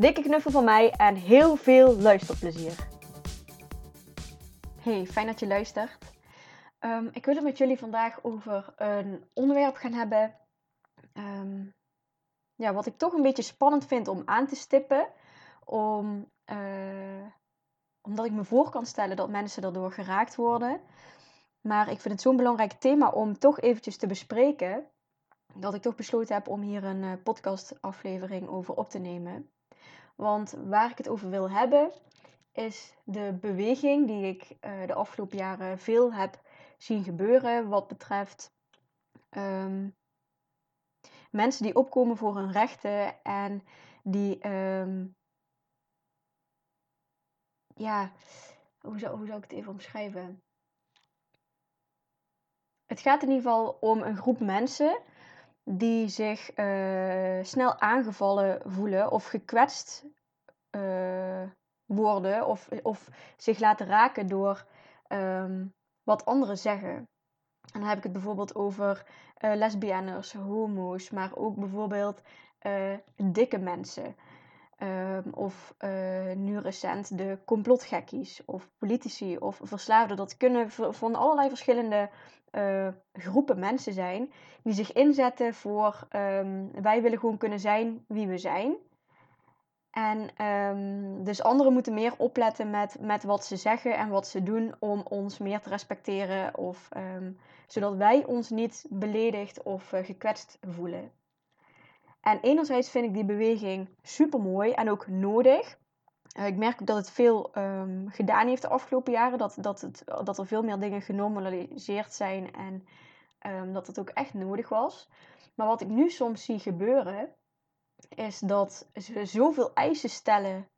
Dikke knuffel van mij en heel veel luisterplezier. Hey, fijn dat je luistert. Ehm, ik wil het met jullie vandaag over een onderwerp gaan hebben. Ehm, ja, wat ik toch een beetje spannend vind om aan te stippen. Om, uh, omdat ik me voor kan stellen dat mensen daardoor geraakt worden. Maar ik vind het zo'n belangrijk thema om toch eventjes te bespreken. Dat ik toch besloten heb om hier een uh, podcastaflevering over op te nemen. Want waar ik het over wil hebben, is de beweging die ik uh, de afgelopen jaren veel heb zien gebeuren wat betreft um, mensen die opkomen voor hun rechten en die, um, ja, hoe zou, hoe zou ik het even omschrijven? Het gaat in ieder geval om een groep mensen die zich uh, snel aangevallen voelen of gekwetst uh, worden of, of zich laten raken door um, wat anderen zeggen. En dan heb ik het bijvoorbeeld over uh, homo's, maar ook bijvoorbeeld dikke mensen. Um, of nu recent de complotgekkies of politici of verslaafden. Dat kunnen van allerlei verschillende uh, groepen mensen zijn die zich inzetten voor um, wij willen gewoon kunnen zijn wie we zijn. En um, dus anderen moeten meer opletten met, met wat ze zeggen en wat ze doen om ons meer te respecteren. Of, zodat wij ons niet beledigd of uh, gekwetst voelen. En enerzijds vind ik die beweging super mooi en ook nodig. Uh, ik merk ook dat het veel um, gedaan heeft de afgelopen jaren. Dat, dat, het, dat er veel meer dingen genormaliseerd zijn en um, dat het ook echt nodig was. Maar wat ik nu soms zie gebeuren, is dat ze zoveel eisen stellen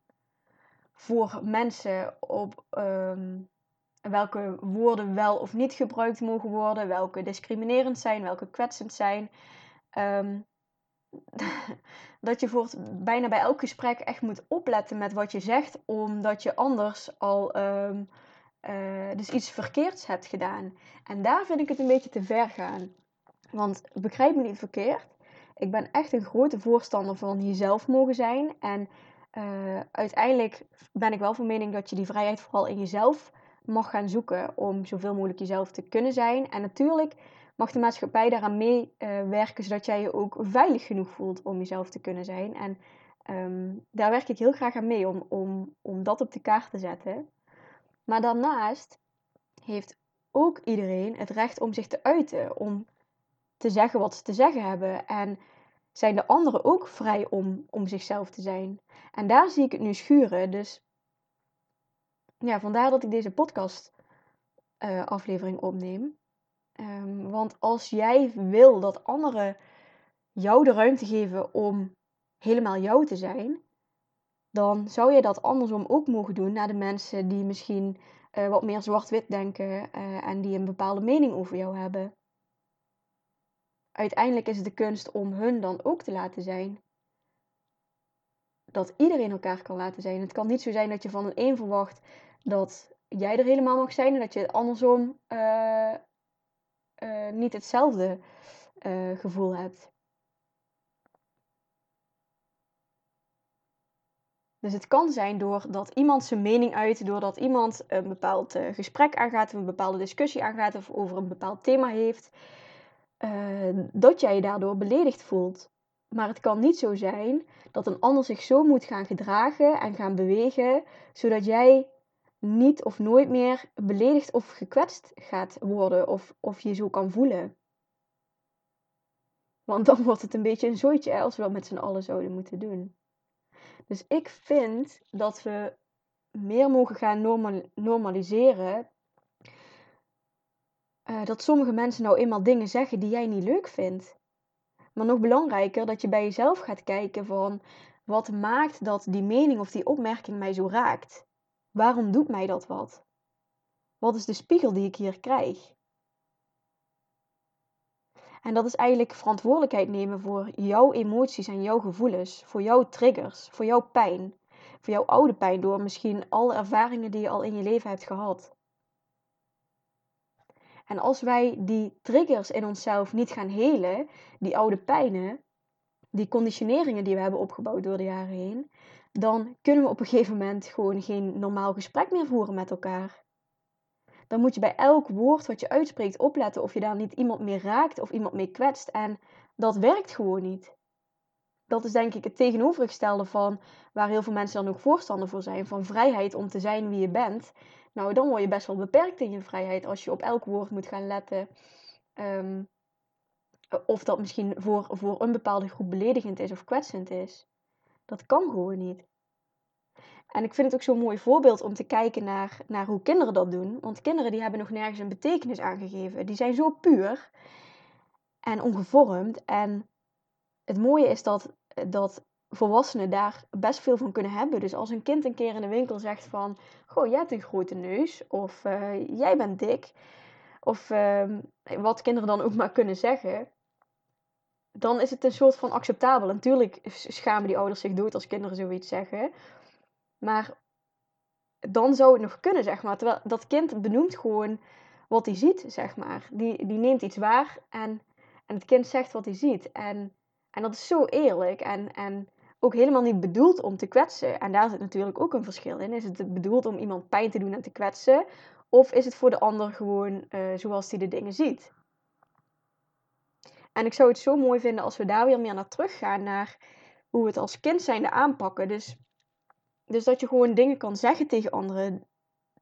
voor mensen op um, welke woorden wel of niet gebruikt mogen worden, welke discriminerend zijn, welke kwetsend zijn. dat je voor bijna bij elk gesprek echt moet opletten met wat je zegt, omdat je anders al um, uh, dus iets verkeerds hebt gedaan. En daar vind ik het een beetje te ver gaan. Want begrijp me niet verkeerd. Ik ben echt een grote voorstander van jezelf mogen zijn. En uh, uiteindelijk ben ik wel van mening dat je die vrijheid vooral in jezelf mag gaan zoeken om zoveel mogelijk jezelf te kunnen zijn. En natuurlijk mag de maatschappij daaraan meewerken, uh, zodat jij je ook veilig genoeg voelt om jezelf te kunnen zijn. En um, daar werk ik heel graag aan mee om, om, om dat op de kaart te zetten. Maar daarnaast heeft ook iedereen het recht om zich te uiten, om te zeggen wat ze te zeggen hebben. En zijn de anderen ook vrij om, om zichzelf te zijn. En daar zie ik het nu schuren. Dus ja, vandaar dat ik deze podcast uh, aflevering opneem. Um, want als jij wil dat anderen jou de ruimte geven om helemaal jou te zijn, dan zou je dat andersom ook mogen doen naar de mensen die misschien uh, wat meer zwart-wit denken uh, en die een bepaalde mening over jou hebben. Uiteindelijk is het de kunst om hun dan ook te laten zijn. Dat iedereen elkaar kan laten zijn. Het kan niet zo zijn dat je van een een verwacht dat jij er helemaal mag zijn en dat je andersom uh, uh, niet hetzelfde uh, gevoel hebt. Dus het kan zijn doordat iemand zijn mening uit, doordat iemand een bepaald uh, gesprek aangaat, een bepaalde discussie aangaat of over een bepaald thema heeft, dat jij je daardoor beledigd voelt. Maar het kan niet zo zijn dat een ander zich zo moet gaan gedragen en gaan bewegen, zodat jij niet of nooit meer beledigd of gekwetst gaat worden of, of je zo kan voelen. Want dan wordt het een beetje een zooitje als we dat met z'n allen zouden moeten doen. Dus ik vind dat we meer mogen gaan normal, normaliseren. Uh, dat sommige mensen nou eenmaal dingen zeggen die jij niet leuk vindt. Maar nog belangrijker dat je bij jezelf gaat kijken van Wat maakt dat die mening of die opmerking mij zo raakt? Waarom doet mij dat wat? Wat is de spiegel die ik hier krijg? En dat is eigenlijk verantwoordelijkheid nemen voor jouw emoties en jouw gevoelens, voor jouw triggers, voor jouw pijn, voor jouw oude pijn door misschien alle ervaringen die je al in je leven hebt gehad. En als wij die triggers in onszelf niet gaan helen, die oude pijnen, die conditioneringen die we hebben opgebouwd door de jaren heen, dan kunnen we op een gegeven moment gewoon geen normaal gesprek meer voeren met elkaar. Dan moet je bij elk woord wat je uitspreekt opletten of je daar niet iemand mee raakt of iemand mee kwetst. En dat werkt gewoon niet. Dat is denk ik het tegenovergestelde van waar heel veel mensen dan ook voorstander voor zijn, van vrijheid om te zijn wie je bent. Nou, dan word je best wel beperkt in je vrijheid als je op elk woord moet gaan letten. Um, of dat misschien voor, voor een bepaalde groep beledigend is of kwetsend is. Dat kan gewoon niet. En ik vind het ook zo'n mooi voorbeeld om te kijken naar, naar hoe kinderen dat doen. Want kinderen die hebben nog nergens een betekenis aangegeven. Die zijn zo puur en ongevormd. En het mooie is dat, dat volwassenen daar best veel van kunnen hebben. Dus als een kind een keer in de winkel zegt van... Goh, jij hebt een grote neus. Of uh, jij bent dik. Of uh, wat kinderen dan ook maar kunnen zeggen dan is het een soort van acceptabel. Natuurlijk schamen die ouders zich dood als kinderen zoiets zeggen. Maar dan zou het nog kunnen, zeg maar. Terwijl dat kind benoemt gewoon wat hij ziet, zeg maar. Die, die neemt iets waar en, en het kind zegt wat hij ziet. En, en dat is zo eerlijk en, en ook helemaal niet bedoeld om te kwetsen. En daar zit natuurlijk ook een verschil in. Is het bedoeld om iemand pijn te doen en te kwetsen? Of is het voor de ander gewoon uh, zoals hij de dingen ziet? En ik zou het zo mooi vinden als we daar weer meer naar teruggaan, naar hoe we het als kind zijnde aanpakken. Dus, dus dat je gewoon dingen kan zeggen tegen anderen,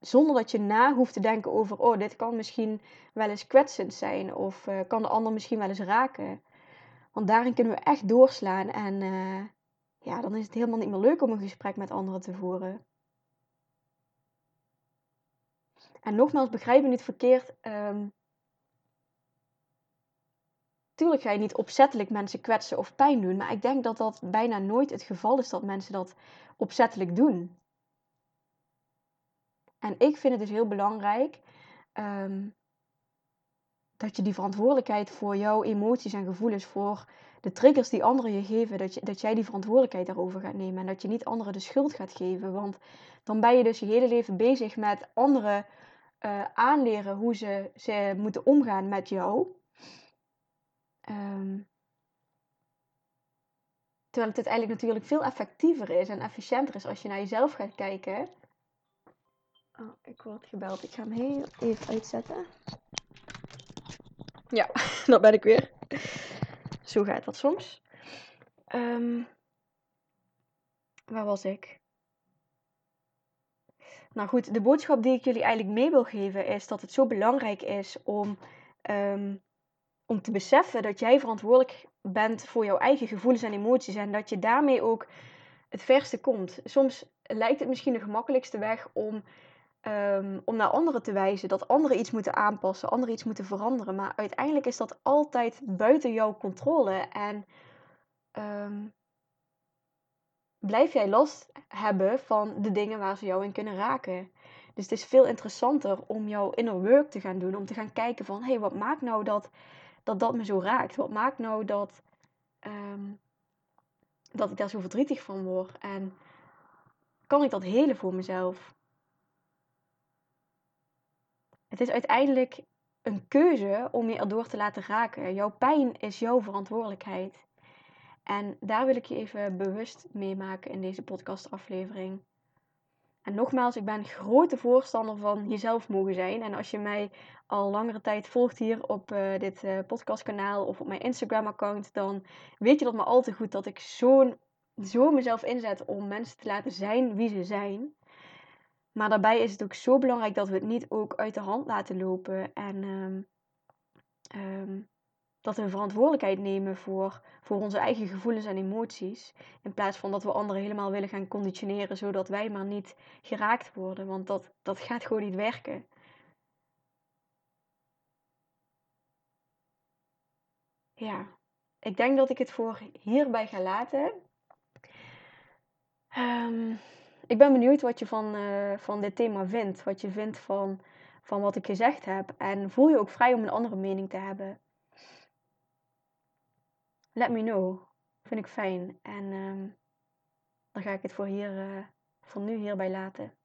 zonder dat je na hoeft te denken over, oh, dit kan misschien wel eens kwetsend zijn, of uh, kan de ander misschien wel eens raken. Want daarin kunnen we echt doorslaan en uh, ja, dan is het helemaal niet meer leuk om een gesprek met anderen te voeren. En nogmaals, begrijp me niet verkeerd. Um, Tuurlijk ga je niet opzettelijk mensen kwetsen of pijn doen, maar ik denk dat dat bijna nooit het geval is dat mensen dat opzettelijk doen. En ik vind het dus heel belangrijk um, dat je die verantwoordelijkheid voor jouw emoties en gevoelens, voor de triggers die anderen je geven, dat, dat jij die verantwoordelijkheid daarover gaat nemen en dat je niet anderen de schuld gaat geven. Want dan ben je dus je hele leven bezig met anderen uh, aanleren hoe ze, ze moeten omgaan met jou. Um, terwijl het uiteindelijk natuurlijk veel effectiever is en efficiënter is als je naar jezelf gaat kijken. Oh, ik word gebeld. Ik ga hem heel even uitzetten. Ja, dat ben ik weer. Zo gaat dat soms. Um, waar was ik? Nou goed, de boodschap die ik jullie eigenlijk mee wil geven is dat het zo belangrijk is om um, om te beseffen dat jij verantwoordelijk bent voor jouw eigen gevoelens en emoties en dat je daarmee ook het verste komt. Soms lijkt het misschien de gemakkelijkste weg om, um, om naar anderen te wijzen, dat anderen iets moeten aanpassen, anderen iets moeten veranderen. Maar uiteindelijk is dat altijd buiten jouw controle en um, blijf jij last hebben van de dingen waar ze jou in kunnen raken. Dus het is veel interessanter om jouw inner work te gaan doen, om te gaan kijken van, hé, hey, wat maakt nou dat dat dat me zo raakt? Wat maakt nou dat, um, dat ik daar zo verdrietig van word? En kan ik dat helen voor mezelf? Het is uiteindelijk een keuze om je erdoor te laten raken. Jouw pijn is jouw verantwoordelijkheid. En daar wil ik je even bewust mee maken in deze podcastaflevering. En nogmaals, ik ben grote voorstander van jezelf mogen zijn. En als je mij al langere tijd volgt hier op uh, dit uh, podcastkanaal of op mijn Instagram-account, dan weet je dat me al te goed dat ik zo, zo mezelf inzet om mensen te laten zijn wie ze zijn. Maar daarbij is het ook zo belangrijk dat we het niet ook uit de hand laten lopen. En um, um, dat we verantwoordelijkheid nemen voor, voor onze eigen gevoelens en emoties. In plaats van dat we anderen helemaal willen gaan conditioneren, zodat wij maar niet geraakt worden. Want dat, dat gaat gewoon niet werken. Ja, ik denk dat ik het voor hierbij ga laten. ik ben benieuwd wat je van, eh, van dit thema vindt. Wat je vindt van, van wat ik gezegd heb. En voel je ook vrij om een andere mening te hebben. Let me know. Vind ik fijn. En ehm, dan ga ik het voor, hier, uh, voor nu hierbij laten.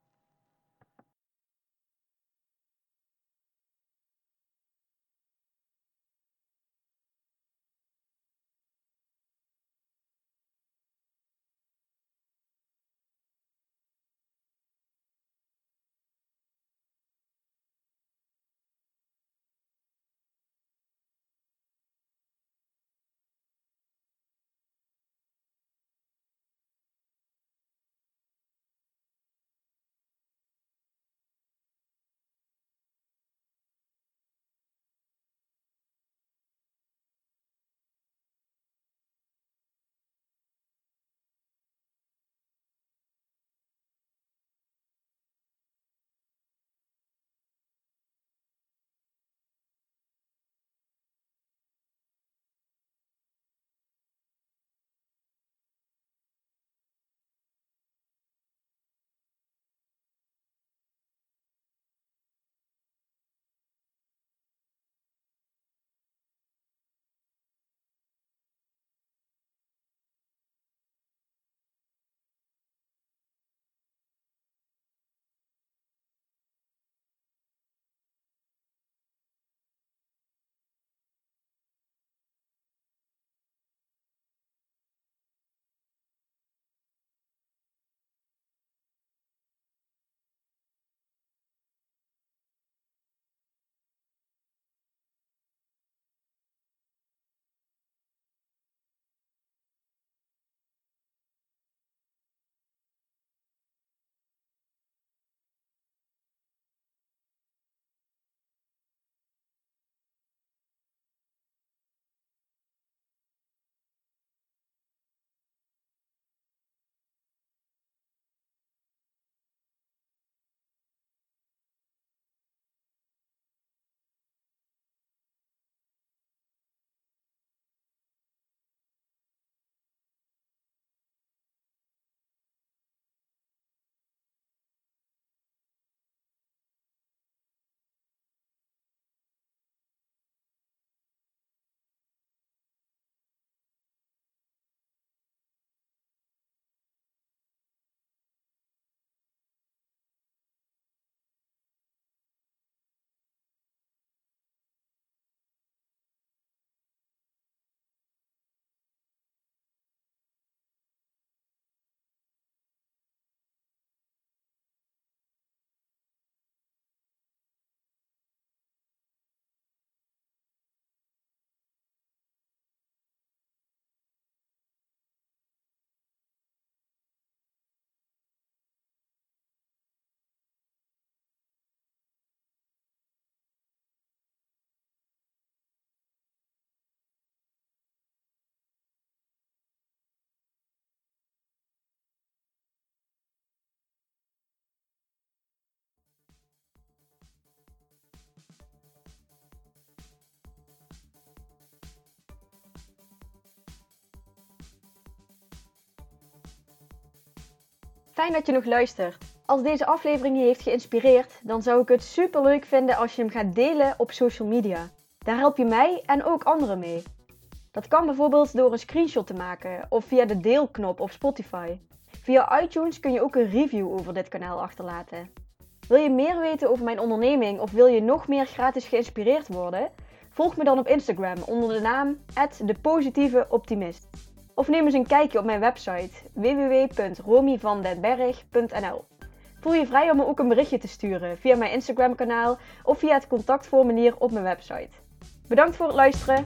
Fijn dat je nog luistert. Als deze aflevering je heeft geïnspireerd, dan zou ik het super leuk vinden als je hem gaat delen op social media. Daar help je mij en ook anderen mee. Dat kan bijvoorbeeld door een screenshot te maken of via de deelknop op Spotify. Via iTunes kun je ook een review over dit kanaal achterlaten. Wil je meer weten over mijn onderneming of wil je nog meer gratis geïnspireerd worden? Volg me dan op Instagram onder de naam @depositieveoptimist. Of neem eens een kijkje op mijn website www.romyvandenberg.nl. Voel je vrij om me ook een berichtje te sturen via mijn Instagram kanaal of via het contactformulier op mijn website. Bedankt voor het luisteren.